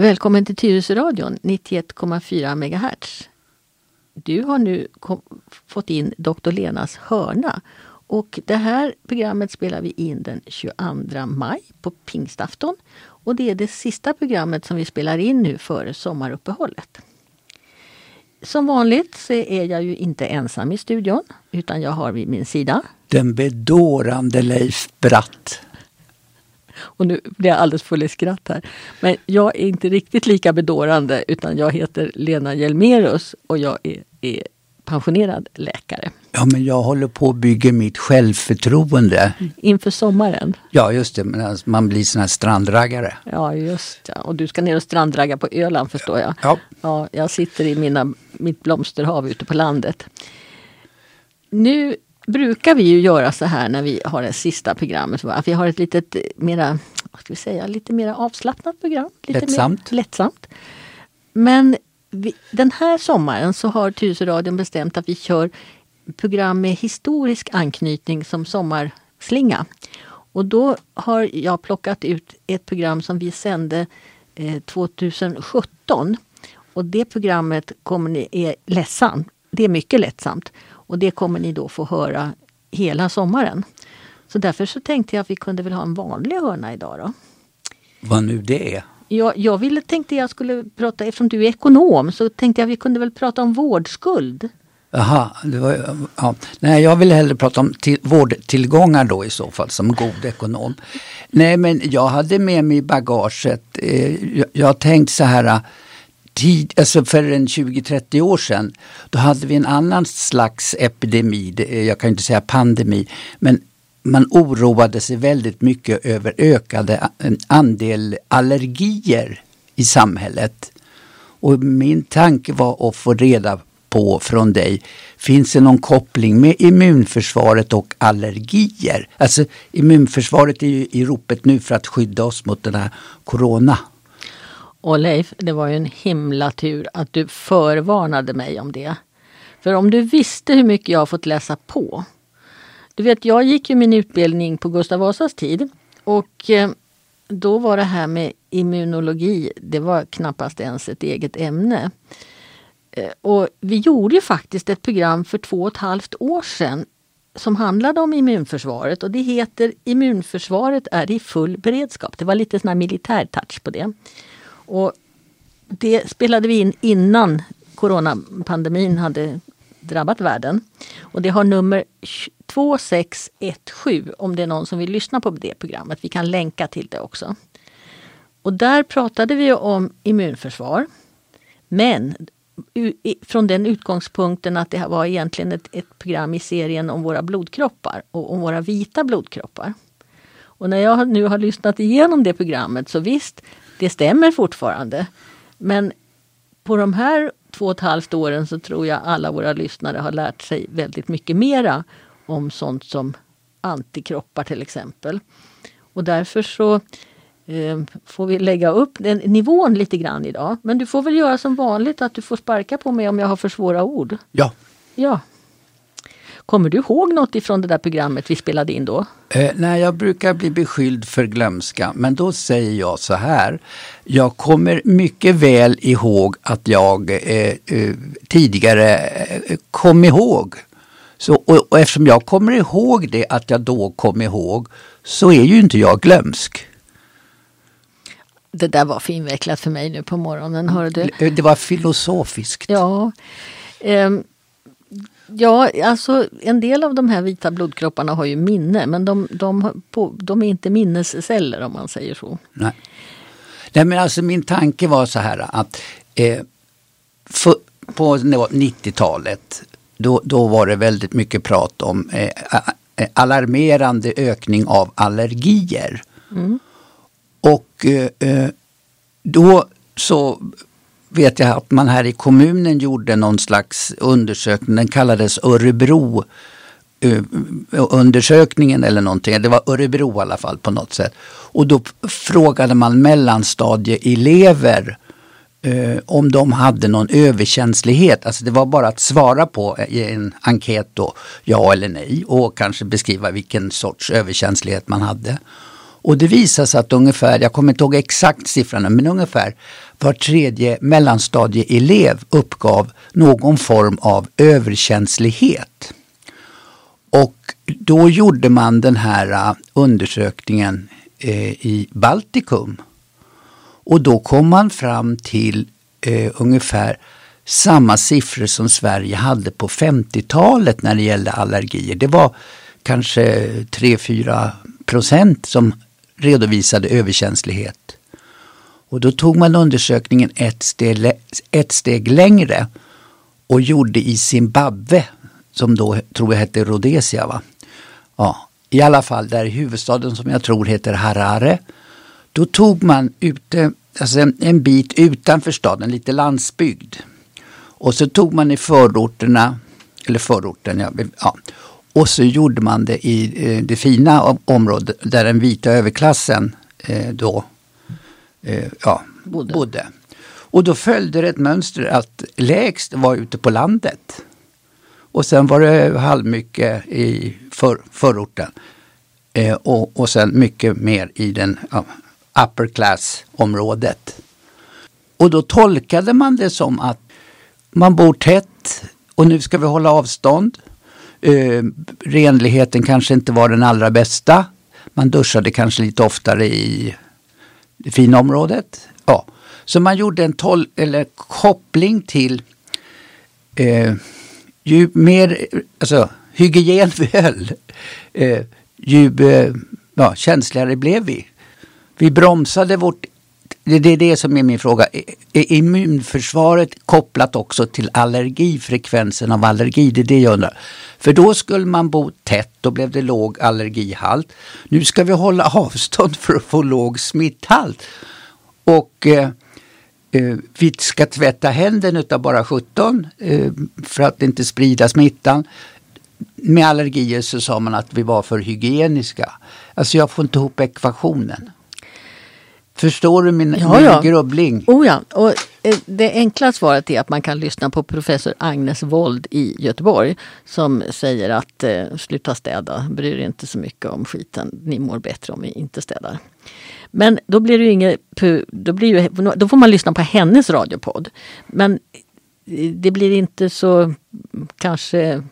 Välkommen till Tyresöradion 91,4 MHz. Du har nu kom, fått in Dr. Lenas hörna. Och det här programmet spelar vi in den 22 maj på pingstafton. Och det är det sista programmet som vi spelar in nu före sommaruppehållet. Som vanligt så är jag ju inte ensam i studion utan jag har vid min sida Den bedårande Leif Bratt. Och nu blir jag alldeles full i skratt här. Men jag är inte riktigt lika bedårande utan jag heter Lena Hjelmerus och jag är, är pensionerad läkare. Ja, men jag håller på att bygga mitt självförtroende. Inför sommaren. Ja, just det. Men alltså, man blir sån här strandraggare. Ja, just ja. Och du ska ner och strandragga på Öland förstår jag. Ja. ja jag sitter i mina, mitt blomsterhav ute på landet. Nu brukar vi ju göra så här när vi har det sista programmet. Att vi har ett litet mera, vad ska vi säga, lite mer avslappnat program. Lite Lättsamt. Mer lättsamt. Men vi, den här sommaren så har Tyresöradion bestämt att vi kör program med historisk anknytning som sommarslinga. Och då har jag plockat ut ett program som vi sände eh, 2017. Och det programmet kommer ni, är ledsamt. Det är mycket lättsamt. Och det kommer ni då få höra hela sommaren. Så därför så tänkte jag att vi kunde väl ha en vanlig hörna idag då. Vad nu det är. Jag, jag ville, tänkte jag skulle prata, eftersom du är ekonom, så tänkte jag att vi kunde väl prata om vårdskuld. Jaha, ja. Nej, jag vill hellre prata om till, vårdtillgångar då i så fall som god ekonom. Nej, men jag hade med mig i bagaget, eh, jag, jag tänkt så här, tid, alltså för en 20-30 år sedan, då hade vi en annan slags epidemi, eh, jag kan inte säga pandemi, men man oroade sig väldigt mycket över ökade andel allergier i samhället. Och min tanke var att få reda på från dig, finns det någon koppling med immunförsvaret och allergier? Alltså immunförsvaret är ju i ropet nu för att skydda oss mot den här corona. Och Leif, det var ju en himla tur att du förvarnade mig om det. För om du visste hur mycket jag har fått läsa på. Du vet, jag gick ju min utbildning på Gustav Vasas tid och eh, då var det här med immunologi, det var knappast ens ett eget ämne. Eh, och vi gjorde ju faktiskt ett program för två och ett halvt år sedan som handlade om immunförsvaret och det heter Immunförsvaret är i full beredskap. Det var lite sån här militär touch på det. Och det spelade vi in innan coronapandemin hade drabbat världen. Och det har nummer 2617 om det är någon som vill lyssna på det programmet. Vi kan länka till det också. Och där pratade vi om immunförsvar. Men från den utgångspunkten att det var egentligen ett, ett program i serien om våra blodkroppar och om våra vita blodkroppar. Och när jag nu har lyssnat igenom det programmet så visst, det stämmer fortfarande. Men på de här två och ett halvt åren så tror jag alla våra lyssnare har lärt sig väldigt mycket mera om sånt som antikroppar till exempel. Och därför så eh, får vi lägga upp den nivån lite grann idag. Men du får väl göra som vanligt att du får sparka på mig om jag har för svåra ord. Ja. Ja. Kommer du ihåg något ifrån det där programmet vi spelade in då? Eh, nej, jag brukar bli beskylld för glömska, men då säger jag så här. Jag kommer mycket väl ihåg att jag eh, eh, tidigare eh, kom ihåg. Så, och, och eftersom jag kommer ihåg det, att jag då kom ihåg, så är ju inte jag glömsk. Det där var för invecklat för mig nu på morgonen, hörde du? Det var filosofiskt. Ja. Um, Ja, alltså en del av de här vita blodkropparna har ju minne men de, de, de är inte minnesceller om man säger så. Nej. Nej men alltså min tanke var så här att eh, för, på 90-talet då, då var det väldigt mycket prat om eh, alarmerande ökning av allergier. Mm. Och eh, då så vet jag att man här i kommunen gjorde någon slags undersökning, den kallades Örebro eh, undersökningen eller någonting. Det var Örebro i alla fall på något sätt. Och då frågade man mellanstadieelever eh, om de hade någon överkänslighet. Alltså det var bara att svara på i en enkät då, ja eller nej och kanske beskriva vilken sorts överkänslighet man hade. Och det visade sig att ungefär, jag kommer inte ihåg exakt siffrorna, men ungefär var tredje mellanstadieelev uppgav någon form av överkänslighet. Och då gjorde man den här äh, undersökningen äh, i Baltikum. Och då kom man fram till eh, ungefär samma siffror som Sverige hade på 50-talet när det gällde allergier. Det var kanske 3-4 procent som redovisade överkänslighet. Och då tog man undersökningen ett steg, ett steg längre och gjorde i Zimbabwe, som då tror jag hette Rhodesia. Va? Ja, I alla fall där i huvudstaden som jag tror heter Harare. Då tog man ute, alltså en, en bit utanför staden, lite landsbygd. Och så tog man i förorterna, eller förorten, ja, ja och så gjorde man det i eh, det fina området där den vita överklassen eh, då eh, ja, bodde. bodde. Och då följde det ett mönster att lägst var ute på landet. Och sen var det halvmycket i för, förorten. Eh, och, och sen mycket mer i den ja, upper class området. Och då tolkade man det som att man bor tätt och nu ska vi hålla avstånd. Eh, renligheten kanske inte var den allra bästa. Man duschade kanske lite oftare i det fina området. Ja. Så man gjorde en tol eller koppling till eh, ju mer alltså, hygien vi höll, eh, ju eh, ja, känsligare blev vi. Vi bromsade vårt det är det som är min fråga. Är immunförsvaret kopplat också till allergifrekvensen av allergi? Det är det jag undrar. För då skulle man bo tätt, då blev det låg allergihalt. Nu ska vi hålla avstånd för att få låg smitthalt. Och eh, eh, vi ska tvätta händerna utav bara 17 eh, för att inte sprida smittan. Med allergier så sa man att vi var för hygieniska. Alltså jag får inte ihop ekvationen. Förstår du min, ja, min ja. grubbling? Oh ja. Och eh, det enkla svaret är att man kan lyssna på professor Agnes Wold i Göteborg som säger att eh, sluta städa, bry er inte så mycket om skiten, ni mår bättre om vi inte städar. Men då blir det inget, då, blir ju, då får man lyssna på hennes radiopodd. Men eh, det blir inte så kanske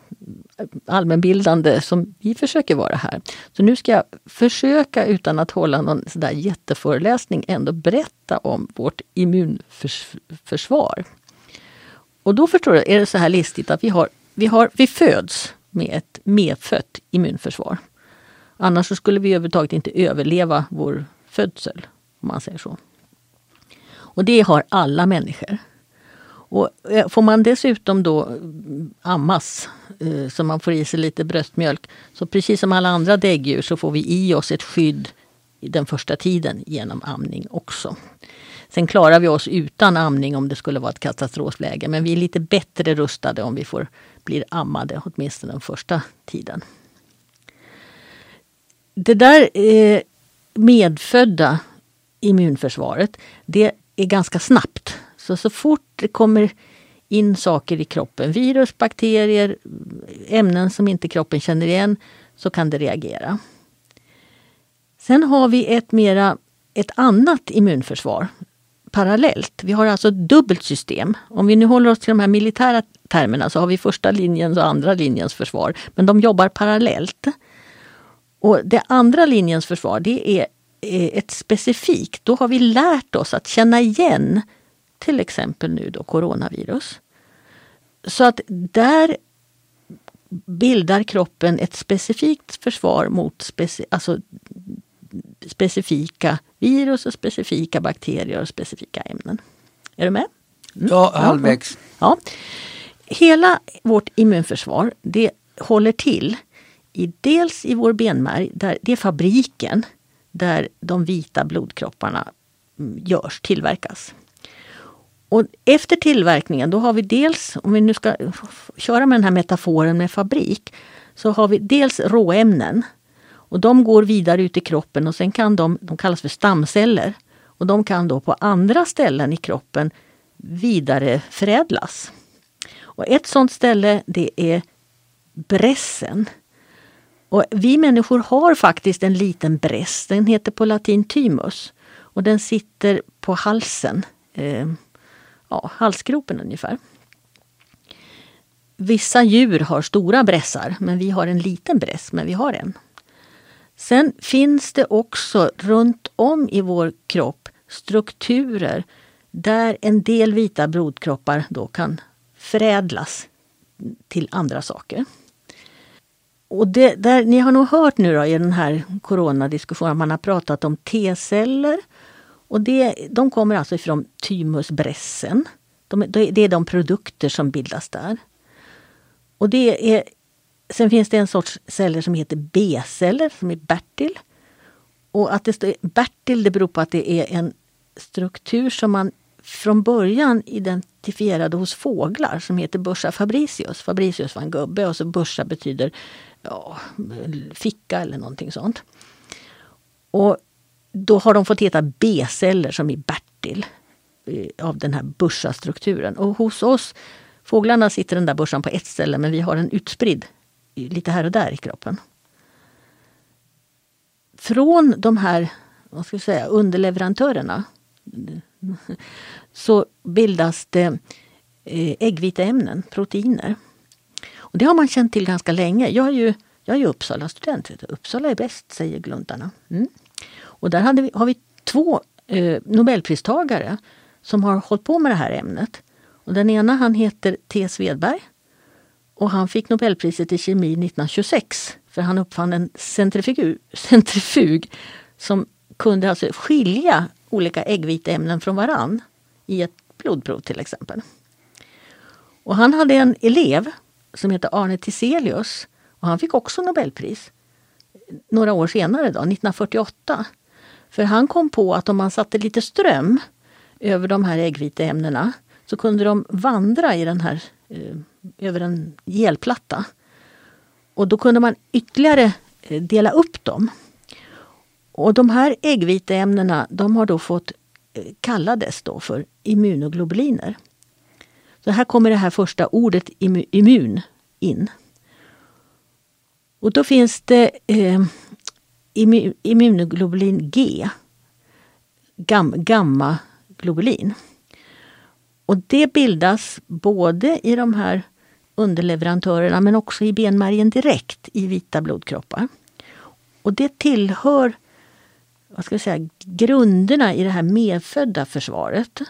allmänbildande som vi försöker vara här. Så nu ska jag försöka utan att hålla någon sådär jätteföreläsning ändå berätta om vårt immunförsvar. Och då förstår du, är det så här listigt att vi, har, vi, har, vi föds med ett medfött immunförsvar. Annars så skulle vi överhuvudtaget inte överleva vår födsel, om man säger så. Och det har alla människor. Och eh, får man dessutom då eh, ammas, eh, så man får i sig lite bröstmjölk, så precis som alla andra däggdjur så får vi i oss ett skydd den första tiden genom amning också. Sen klarar vi oss utan amning om det skulle vara ett katastrofläge, men vi är lite bättre rustade om vi får, blir ammade, åtminstone den första tiden. Det där medfödda immunförsvaret, det är ganska snabbt. Så, så fort det kommer in saker i kroppen, virus, bakterier, ämnen som inte kroppen känner igen, så kan det reagera. Sen har vi ett, mera, ett annat immunförsvar parallellt. Vi har alltså ett dubbelt system. Om vi nu håller oss till de här militära termerna så har vi första linjens och andra linjens försvar. Men de jobbar parallellt. Och det andra linjens försvar det är eh, ett specifikt. Då har vi lärt oss att känna igen till exempel nu då coronavirus. Så att där bildar kroppen ett specifikt försvar mot speci alltså specifika virus och specifika bakterier och specifika ämnen. Är du med? Mm. Ja, halvvägs. Ja. Hela vårt immunförsvar det håller till i dels i vår benmärg, där det är fabriken där de vita blodkropparna mm, görs, tillverkas. Och efter tillverkningen, då har vi dels, om vi nu ska köra med den här metaforen med fabrik, så har vi dels råämnen. Och de går vidare ut i kroppen och sen kan de, de kallas för stamceller. Och de kan då på andra ställen i kroppen vidareförädlas. Och ett sådant ställe det är brässen. Och vi människor har faktiskt en liten bräss, den heter på latin thymus. Och den sitter på halsen, eh, ja, halsgropen ungefär. Vissa djur har stora brässar, men vi har en liten bräss, men vi har en. Sen finns det också runt om i vår kropp strukturer där en del vita blodkroppar då kan förädlas till andra saker. Och det, där, ni har nog hört nu då, i den här coronadiskussionen att man har pratat om T-celler. Och det, de kommer alltså ifrån thymusbrässen. De, det är de produkter som bildas där. Och det är, sen finns det en sorts celler som heter B-celler, som är Bertil. Och att det står Bertil det beror på att det är en struktur som man från början identifierade hos fåglar som heter Bursa fabricius. Fabricius var en gubbe och så Bursa betyder ja, ficka eller någonting sånt. Och då har de fått heta B-celler som i Bertil eh, av den här börsastrukturen. Och hos oss, fåglarna sitter den där börsan på ett ställe men vi har den utspridd lite här och där i kroppen. Från de här vad ska jag säga, underleverantörerna så bildas det eh, äggviteämnen, proteiner. Och det har man känt till ganska länge. Jag är ju, jag är ju Uppsala-student. Uppsala är bäst, säger gluntarna. Mm. Och där vi, har vi två eh, Nobelpristagare som har hållit på med det här ämnet. Och den ena han heter T. Svedberg och han fick Nobelpriset i kemi 1926 för han uppfann en centrifug, centrifug som kunde alltså skilja olika äggviteämnen från varann i ett blodprov till exempel. Och han hade en elev som heter Arne Tiselius och han fick också Nobelpris några år senare, då, 1948. För han kom på att om man satte lite ström över de här äggviteämnena så kunde de vandra i den här, eh, över en gelplatta. Och då kunde man ytterligare eh, dela upp dem. Och de här äggviteämnena de har då fått eh, kallades då för immunoglobuliner. Så här kommer det här första ordet immun in. Och då finns det eh, immunoglobulin G, gam, gammaglobulin. Och det bildas både i de här underleverantörerna men också i benmärgen direkt i vita blodkroppar. Och det tillhör vad ska jag säga, grunderna i det här medfödda försvaret.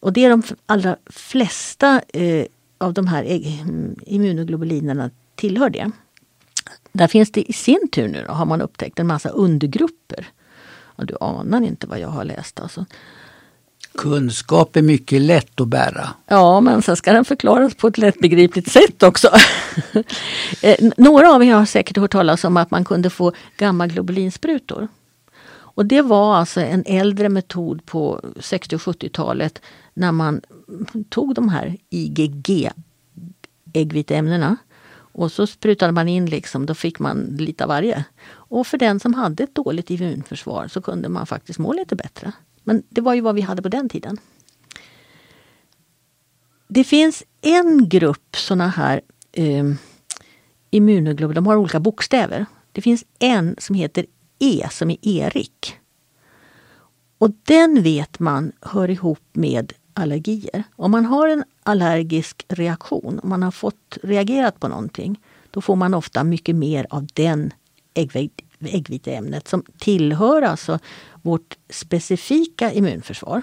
Och det är de allra flesta eh, av de här e- mm, immunoglobulinerna tillhör det. Där finns det i sin tur nu då, har man upptäckt en massa undergrupper. Och du anar inte vad jag har läst alltså. Kunskap är mycket lätt att bära. Ja, men sen ska den förklaras på ett lättbegripligt sätt också. Eh, några av er har säkert hört talas om att man kunde få gammaglobulinsprutor. Och det var alltså en äldre metod på 60 och 70-talet när man tog de här IgG äggviteämnena och så sprutade man in liksom, då fick man lite av varje. Och för den som hade ett dåligt immunförsvar så kunde man faktiskt må lite bättre. Men det var ju vad vi hade på den tiden. Det finns en grupp såna här eh, immunoglobuler, de har olika bokstäver. Det finns en som heter E som är Erik. Och den vet man hör ihop med allergier. Om man har en allergisk reaktion, om man har fått reagerat på någonting, då får man ofta mycket mer av den äggviteämnet som tillhör alltså vårt specifika immunförsvar.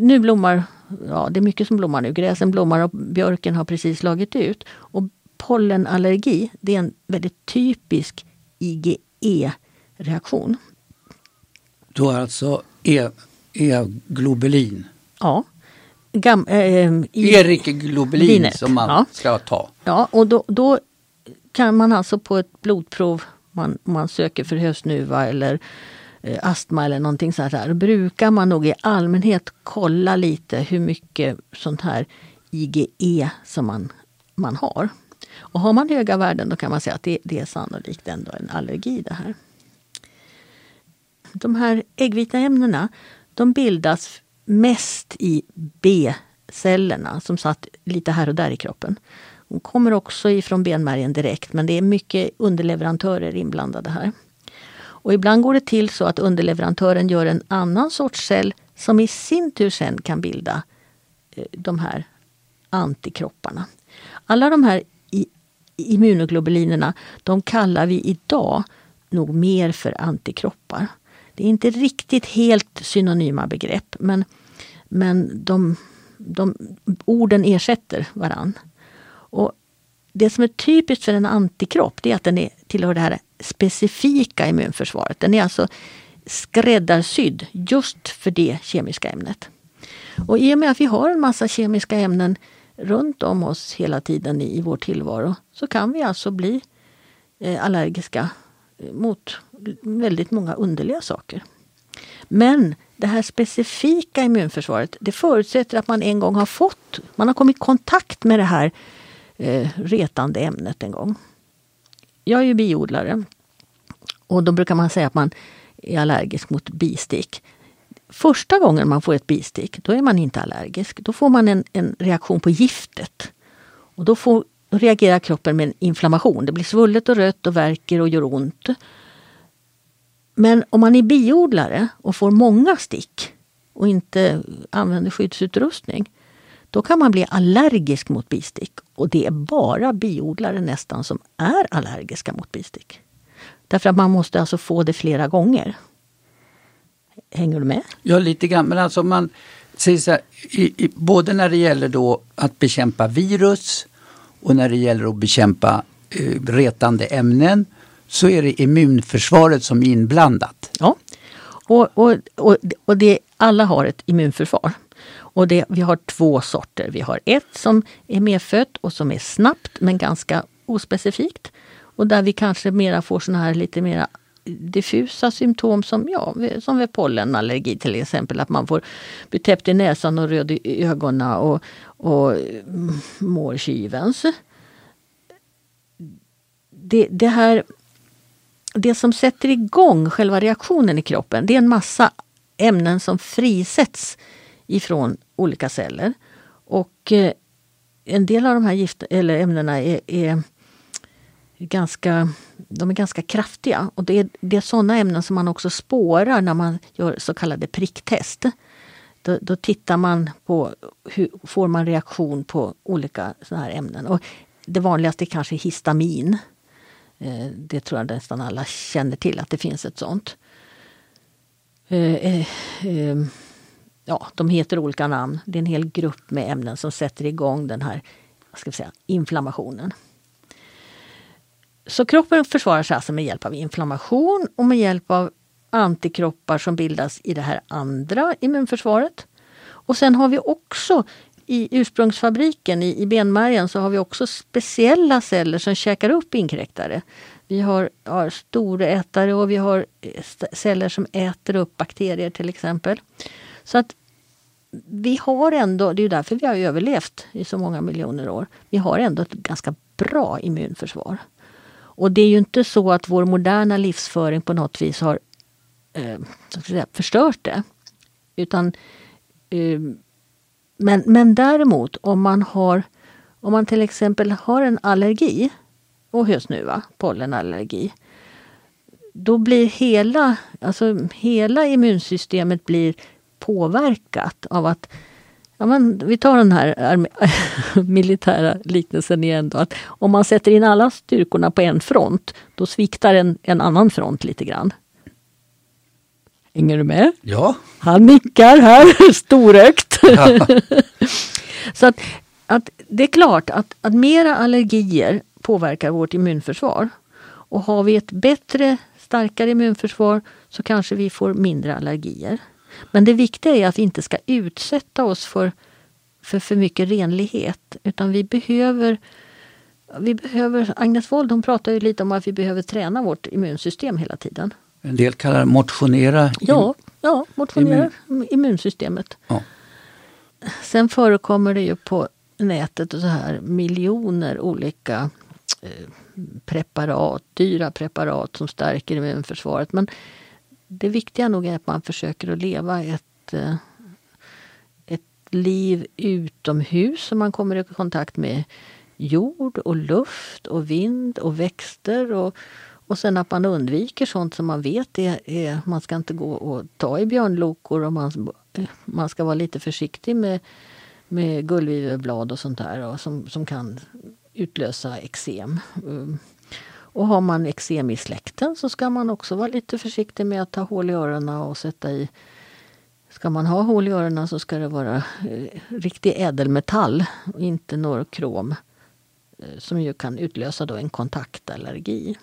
Nu blommar, ja det är mycket som blommar nu. Gräsen blommar och björken har precis slagit ut. Och pollenallergi, det är en väldigt typisk IgE-reaktion. Då är alltså e, E-globulin? Ja. Gam, äh, Erik Globulin som man ja. ska ta? Ja, och då, då, kan man alltså på ett blodprov, man, man söker för höstnuva eller eh, astma eller någonting sånt här, brukar man nog i allmänhet kolla lite hur mycket sånt här IgE som man, man har. Och har man höga värden då kan man säga att det, det är sannolikt ändå en allergi det här. De här äggvita ämnena de bildas mest i B-cellerna som satt lite här och där i kroppen. De kommer också ifrån benmärgen direkt men det är mycket underleverantörer inblandade här. Och ibland går det till så att underleverantören gör en annan sorts cell som i sin tur sen kan bilda eh, de här antikropparna. Alla de här immunoglobulinerna de kallar vi idag nog mer för antikroppar. Det är inte riktigt helt synonyma begrepp men, men de, de, orden ersätter varann. Och det som är typiskt för en antikropp det är att den är, tillhör det här specifika immunförsvaret. Den är alltså skräddarsydd just för det kemiska ämnet. Och i och med att vi har en massa kemiska ämnen runt om oss hela tiden i, i vår tillvaro så kan vi alltså bli eh, allergiska mot väldigt många underliga saker. Men det här specifika immunförsvaret det förutsätter att man en gång har fått, man har kommit i kontakt med det här eh, retande ämnet en gång. Jag är ju biodlare och då brukar man säga att man är allergisk mot bistick. Första gången man får ett bistick, då är man inte allergisk. Då får man en, en reaktion på giftet. Och då, får, då reagerar kroppen med en inflammation. Det blir svullet och rött och värker och gör ont. Men om man är biodlare och får många stick och inte använder skyddsutrustning, då kan man bli allergisk mot bistick. Och det är bara biodlare nästan som är allergiska mot bistick. Därför att man måste alltså få det flera gånger. Hänger du med? Ja, lite grann. Men alltså man säger så här, i, i, både när det gäller då att bekämpa virus och när det gäller att bekämpa eh, retande ämnen så är det immunförsvaret som är inblandat. Ja, och, och, och, och det, alla har ett immunförsvar. Och det, vi har två sorter. Vi har ett som är medfött och som är snabbt men ganska ospecifikt. Och där vi kanske mera får såna här lite mera diffusa symptom som, ja, som vid pollenallergi till exempel. Att man får bli täppt i näsan och röd i ögonen och, och mm, mår kivens. Det, det, här, det som sätter igång själva reaktionen i kroppen det är en massa ämnen som frisätts ifrån olika celler. Och eh, en del av de här gift, eller ämnena är, är ganska, de är ganska kraftiga. Och det är, det är sådana ämnen som man också spårar när man gör så kallade pricktest. Då, då tittar man på hur får man reaktion på olika sådana här ämnen. Och det vanligaste är kanske histamin. Eh, det tror jag nästan alla känner till att det finns ett sånt. Eh, eh, ja, de heter olika namn. Det är en hel grupp med ämnen som sätter igång den här vad ska vi säga, inflammationen. Så kroppen försvarar sig alltså med hjälp av inflammation och med hjälp av antikroppar som bildas i det här andra immunförsvaret. Och sen har vi också i ursprungsfabriken i, i benmärgen så har vi också speciella celler som käkar upp inkräktare. Vi har, har storätare och vi har eh, celler som äter upp bakterier till exempel. Så att vi har ändå, det är därför vi har överlevt i så många miljoner år. Vi har ändå ett ganska bra immunförsvar. Och det är ju inte så att vår moderna livsföring på något vis har eh, säga, förstört det. Utan, eh, men, men däremot om man har om man till exempel har en allergi och hösnuva, pollenallergi. Då blir hela, alltså hela immunsystemet blir påverkat av att Ja, men vi tar den här militära liknelsen igen. Då, att om man sätter in alla styrkorna på en front, då sviktar en, en annan front lite grann. Hänger du med? Ja. Han nickar här storögt. Ja. Så att, att det är klart att, att mera allergier påverkar vårt immunförsvar. Och har vi ett bättre, starkare immunförsvar så kanske vi får mindre allergier. Men det viktiga är att vi inte ska utsätta oss för för, för mycket renlighet. Utan vi behöver, vi behöver... Agnes Wold hon pratar ju lite om att vi behöver träna vårt immunsystem hela tiden. En del kallar det motionera. Ja, ja motionera immun. immunsystemet. Ja. Sen förekommer det ju på nätet och så här miljoner olika eh, preparat, dyra preparat som stärker immunförsvaret. Men det viktiga nog är att man försöker att leva ett, eh, ett liv utomhus som man kommer i kontakt med jord och luft och vind och växter och, och sen att man undviker sånt som man vet är, är man ska inte gå och ta i björnlokor och man, man ska vara lite försiktig med, med gullviverblad och sånt där och som, som kan utlösa eksem. Mm. Och har man eksem i släkten så ska man också vara lite försiktig med att ta hål i öronen och sätta i Ska man ha hål i öronen så ska det vara eh, riktig ädelmetall och inte norokrom. eh, som ju kan utlösa då en kontaktallergi.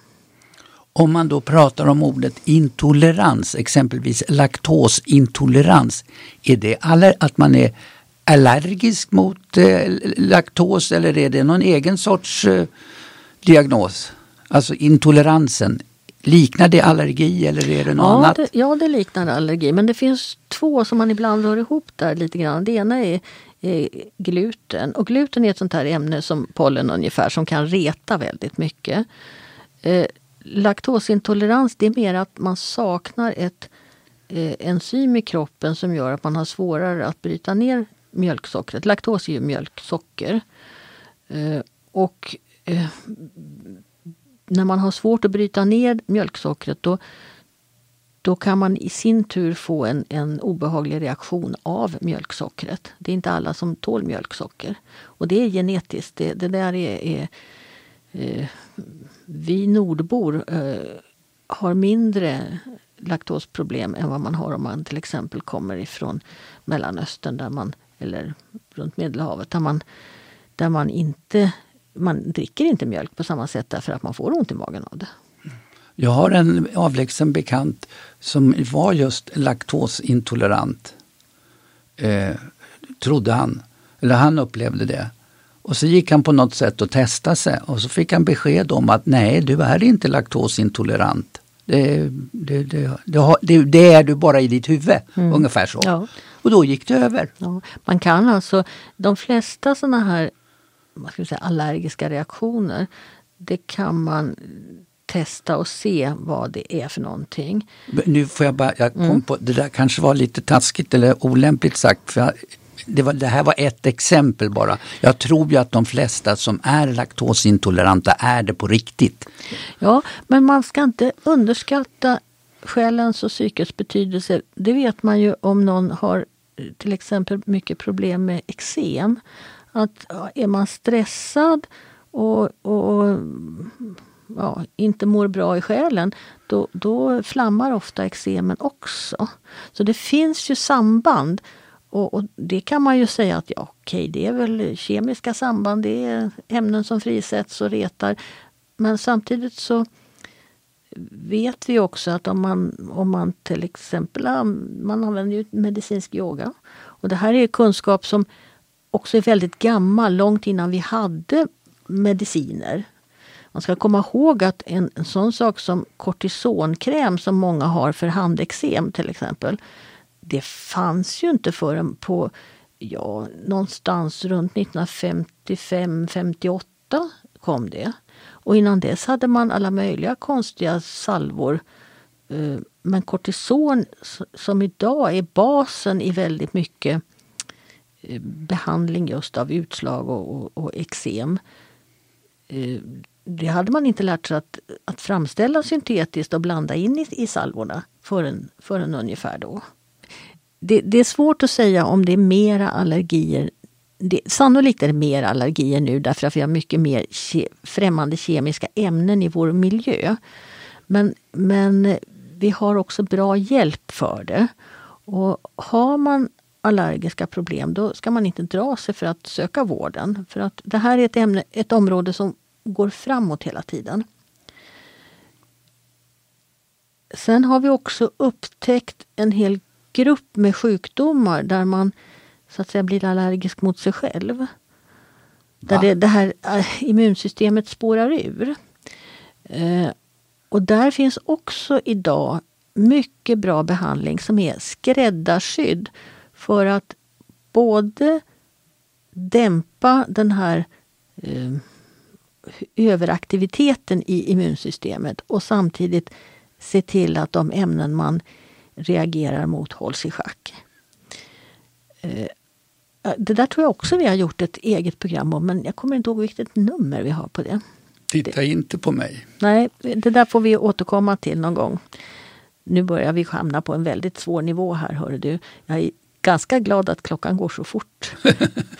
Om man då pratar om ordet intolerans, exempelvis laktosintolerans, är det att man är allergisk mot eh, laktos eller är det någon egen sorts eh, diagnos? Alltså intoleransen, liknar det allergi eller är det något ja, annat? Det, ja, det liknar allergi men det finns två som man ibland rör ihop där lite grann. Det ena är gluten och gluten är ett sånt här ämne som pollen ungefär som kan reta väldigt mycket. Eh, laktosintolerans det är mer att man saknar ett eh, enzym i kroppen som gör att man har svårare att bryta ner mjölksockret. Laktos är ju mjölksocker. Eh, och eh, när man har svårt att bryta ner mjölksockret då, då kan man i sin tur få en, en obehaglig reaktion av mjölksockret. Det är inte alla som tål mjölksocker. Och det är genetiskt. Det, det där är, är eh, vi nordbor eh, har mindre laktosproblem än vad man har om man till exempel kommer ifrån Mellanöstern där man, eller runt Medelhavet där man, där man inte man dricker inte mjölk på samma sätt därför att man får ont i magen av det. Jag har en avlägsen bekant som var just laktosintolerant. Eh, trodde han. Eller han upplevde det. Och så gick han på något sätt och testade sig och så fick han besked om att nej, du är inte laktosintolerant. Det, det, det, det är du bara i ditt huvud, mm. ungefär så. Ja. Och då gick det över. Ja. Man kan alltså, de flesta sådana här vad ska säga, allergiska reaktioner, det kan man testa och se vad det är för någonting. Nu får jag bara, jag kom mm. på, det där kanske var lite taskigt eller olämpligt sagt. För jag, det, var, det här var ett exempel bara. Jag tror ju att de flesta som är laktosintoleranta är det på riktigt. Ja, men man ska inte underskatta själens och psykets betydelse. Det vet man ju om någon har till exempel mycket problem med eksem. Att är man stressad och, och ja, inte mår bra i själen, då, då flammar ofta eksemen också. Så det finns ju samband. Och, och, det kan man ju säga att ja, okej, det är väl kemiska samband, det är ämnen som frisätts och retar. Men samtidigt så vet vi också att om man, om man till exempel man använder ju medicinsk yoga. Och det här är kunskap som också är väldigt gammal, långt innan vi hade mediciner. Man ska komma ihåg att en, en sån sak som kortisonkräm som många har för handeksem till exempel. Det fanns ju inte förrän på ja, någonstans runt 1955-58 kom det. Och innan dess hade man alla möjliga konstiga salvor. Eh, men kortison som idag är basen i väldigt mycket Eh, behandling just av utslag och, och, eksem. Eh, det hade man inte lärt sig att, att framställa syntetiskt och blanda in i, i salvorna förrän, förrän ungefär då. Det, det, är svårt att säga om det är mera allergier det, sannolikt är det mer allergier nu därför att vi har mycket mer ke, främmande kemiska ämnen i vår miljö. Men, men vi har också bra hjälp för det. Och har man allergiska problem då ska man inte dra sig för att söka vården. För att det här är ett, ämne, ett område som går framåt hela tiden. Sen har vi också upptäckt en hel grupp med sjukdomar där man så att säga blir allergisk mot sig själv. Där det, det, här äh, immunsystemet spårar ur. Eh, och där finns också idag mycket bra behandling som är skräddarsydd för att både dämpa den här eh, överaktiviteten i immunsystemet och samtidigt se till att de ämnen man reagerar mot hålls i schack. Eh, Det där tror jag också vi har gjort ett eget program om men jag kommer inte ihåg vilket nummer vi har på det. Titta inte på mig. Nej, det där får vi återkomma till någon gång. Nu börjar vi hamna på en väldigt svår nivå här, hör du. Jag är ganska glad att klockan går så fort.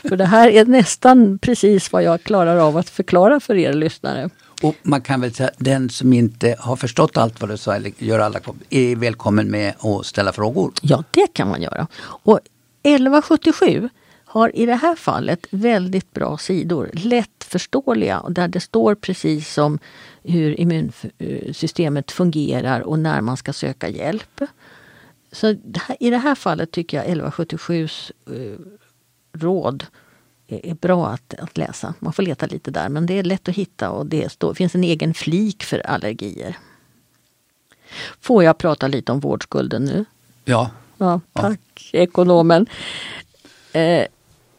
för det här är nästan precis vad jag klarar av att förklara för er lyssnare. Och man kan väl säga den som inte har förstått allt vad du sa, eller gör alla, är välkommen med att ställa frågor. Ja, det kan man göra. Och 1177 har i det här fallet väldigt bra sidor, lättförståeliga och där det står precis som hur immunsystemet fungerar och när man ska söka hjälp. Så i det här fallet tycker jag 1177s eh, råd är bra att, att, läsa. Man får leta lite där men det är lätt att hitta och det står, finns en egen flik för allergier. Får jag prata lite om vårdskulden nu? Ja. ja tack ja. ekonomen. Eh,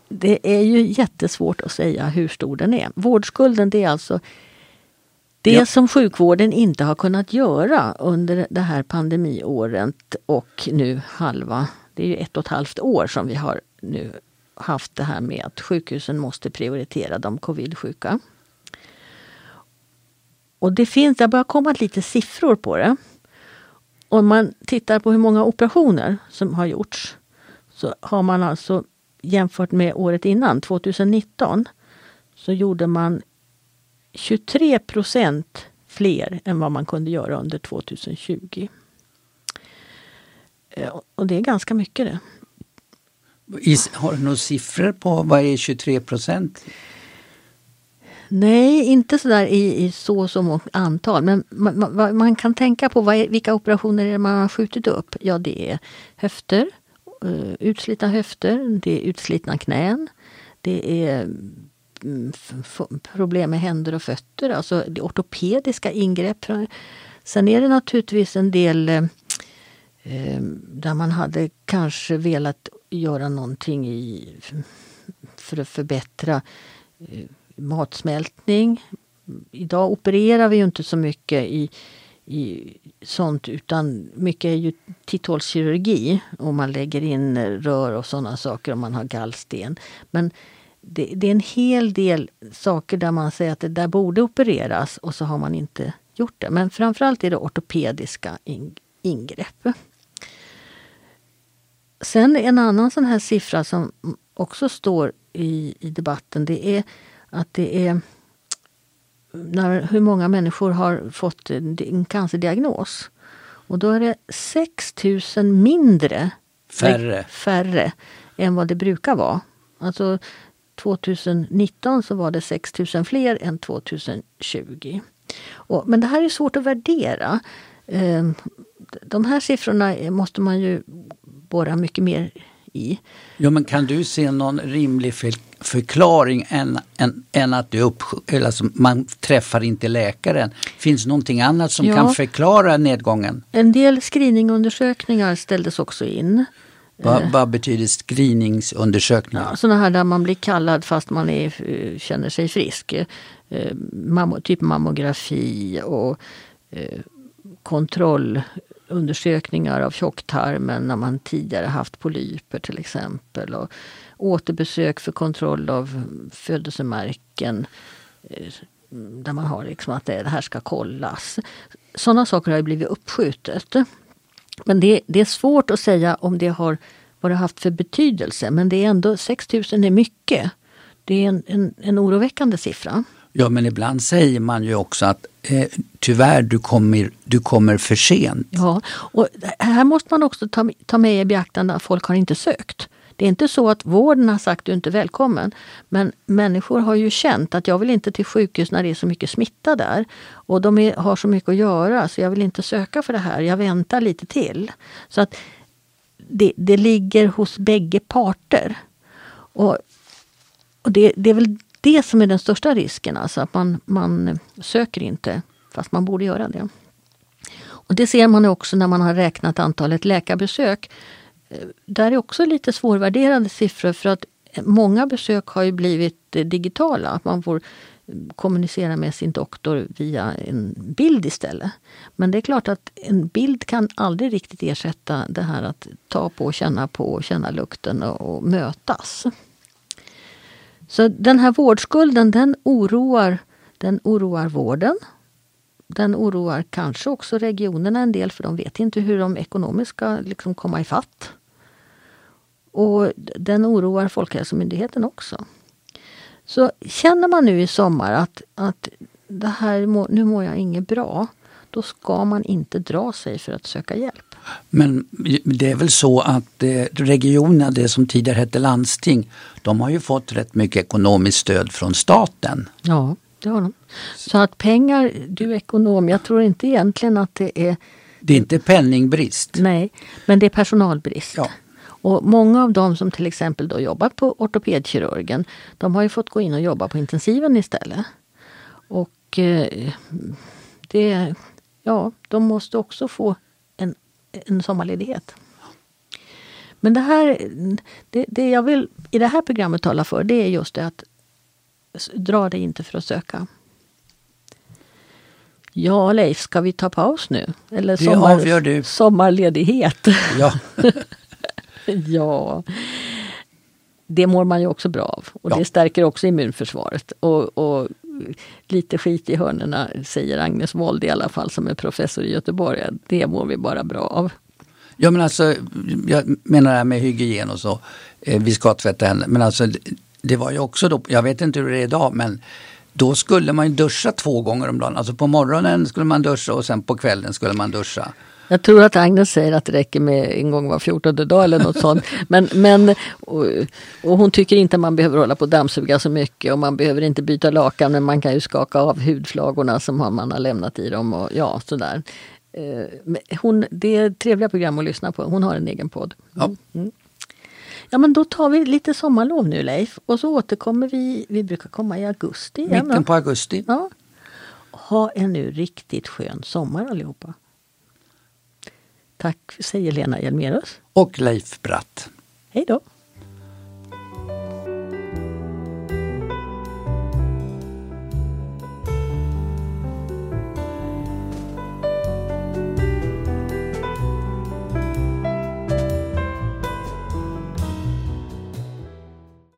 det är ju jättesvårt att säga hur stor den är. Vårdskulden det är alltså det ja. som sjukvården inte har kunnat göra under det här pandemiåret och nu halva, det är ju ett och ett halvt år som vi har nu haft det här med att sjukhusen måste prioritera de covid-sjuka. Och det finns, det börjar komma lite siffror på det. Om man tittar på hur många operationer som har gjorts så har man alltså jämfört med året innan, 2019, så gjorde man 23 procent fler än vad man kunde göra under 2020. Eh, och det är ganska mycket det. Har du några siffror på vad är 23 procent? Nej, inte sådär i, i så så antal. Men man, man, man, kan tänka på är, vilka operationer man har skjutit upp. Ja, det är höfter, uh, utslitna höfter, det är utslitna knän, det är problem med händer och fötter, alltså det ortopediska ingrepp. Sen är det naturligtvis en del eh, eh, där man hade kanske velat göra någonting i, för att förbättra eh, matsmältning. Idag opererar vi ju inte så mycket i, i sånt utan mycket är ju titthålskirurgi och man lägger in eh, rör och sådana saker om man har gallsten. Men det, det, är en hel del saker där man säger att det där borde opereras och så har man inte gjort det. Men framförallt är det ortopediska ingrepp. Sen en annan sån här siffra som också står i, i debatten det är att det är när, hur många människor har fått en cancerdiagnos. Och då är det 6 000 mindre färre. färre än vad det brukar vara. Alltså 2019 så var det 6 000 fler än 2020. Och, men det här är svårt att värdera. Eh, de här siffrorna måste man ju borra mycket mer i. Ja, men kan du se någon rimlig för, förklaring än, än, än att du upp, alltså man träffar inte läkaren? Finns någonting annat som ja. kan förklara nedgången? En del screeningundersökningar ställdes också in. Vad, eh. vad betyder screeningsundersökningar? Ja, sådana här där man blir kallad fast man är, eh, känner sig frisk. Eh, typ mammografi och kontroll undersökningar av tjocktarmen när man tidigare haft polyper till exempel. Och återbesök för kontroll av födelsemärken eh, där man har liksom att det här ska kollas. Sådana saker har blivit uppskjutet. Men det, det, är svårt att säga om det har vad det haft för betydelse. Men det är ändå 6 000 är mycket. Det är en, en, en oroväckande siffra. Ja, men ibland säger man ju också att eh, tyvärr, du kommer, du kommer för sent. Ja, och här måste man också ta, ta med i beaktande att folk har inte sökt. Det är inte så att vården har sagt du är inte välkommen. Men människor har ju känt att jag vill inte till sjukhus när det är så mycket smitta där. Och de är, har så mycket att göra så jag vill inte söka för det här. Jag väntar lite till. Så att det, det ligger hos bägge parter. Och, och det, det är väl det som är den största risken, alltså att man, man söker inte fast man borde göra det. Och Det ser man också när man har räknat antalet läkarbesök. Eh, där är också lite svårvärderade siffror för att många besök har ju blivit eh, digitala. Att man får mm, kommunicera med sin doktor via en bild istället. Men det är klart att en bild kan aldrig riktigt ersätta det här att ta på, känna på, känna lukten och, och mötas. Så den här vårdskulden den oroar, den oroar vården. Den oroar kanske också regionerna en del för de vet inte hur de ekonomiskt ska liksom komma ifatt. Och den oroar Folkhälsomyndigheten också. Så känner man nu i sommar att, att det här nu mår jag inget bra. Då ska man inte dra sig för att söka hjälp. Men det är väl så att eh, regionerna, det som tidigare hette landsting, de har ju fått rätt mycket ekonomiskt stöd från staten. Ja, det har de. Så att pengar, du är ekonom, jag tror inte egentligen att det är... Det är inte penningbrist. Nej, men det är personalbrist. Ja. Och många av dem som till exempel då jobbar på ortopedkirurgen, de har ju fått gå in och jobba på intensiven istället. Och eh, det, ja, de måste också få en, en sommarledighet. Men det här, det, det jag vill i det här programmet tala för, det är just det att dra dig inte för att söka. Ja, Leif, ska vi ta paus nu? Eller Det sommar, avgör du. sommarledighet? Ja. ja. Det mår man ju också bra av. Och Ja. det stärker också immunförsvaret. Och, och lite skit i hörnerna säger Agnes Wold i alla fall som är professor i Göteborg. Det mår vi bara bra av. Ja men alltså, jag menar det här med hygien och så. Eh, vi ska tvätta händerna. Men alltså det, var ju också då, jag vet inte hur det är idag men då skulle man ju duscha två gånger om dagen. Alltså på morgonen skulle man duscha och sen på kvällen skulle man duscha. Jag tror att Agnes säger att det räcker med en gång var fjortonde dag eller något sånt. Men, men, och, och hon tycker inte man behöver hålla på och dammsuga så mycket och man behöver inte byta lakan men man kan ju skaka av hudflagorna som man har lämnat i dem och ja sådär. Eh, Hon, det är trevliga program att lyssna på. Hon har en egen podd. Ja. Ja men då tar vi lite sommarlov nu Leif och så återkommer vi. Vi brukar komma i augusti igen. Mitten på augusti. Ja. Ha en nu riktigt skön sommar allihopa. Tack säger Lena Hjelmerus. Och Leif Bratt. Hej då!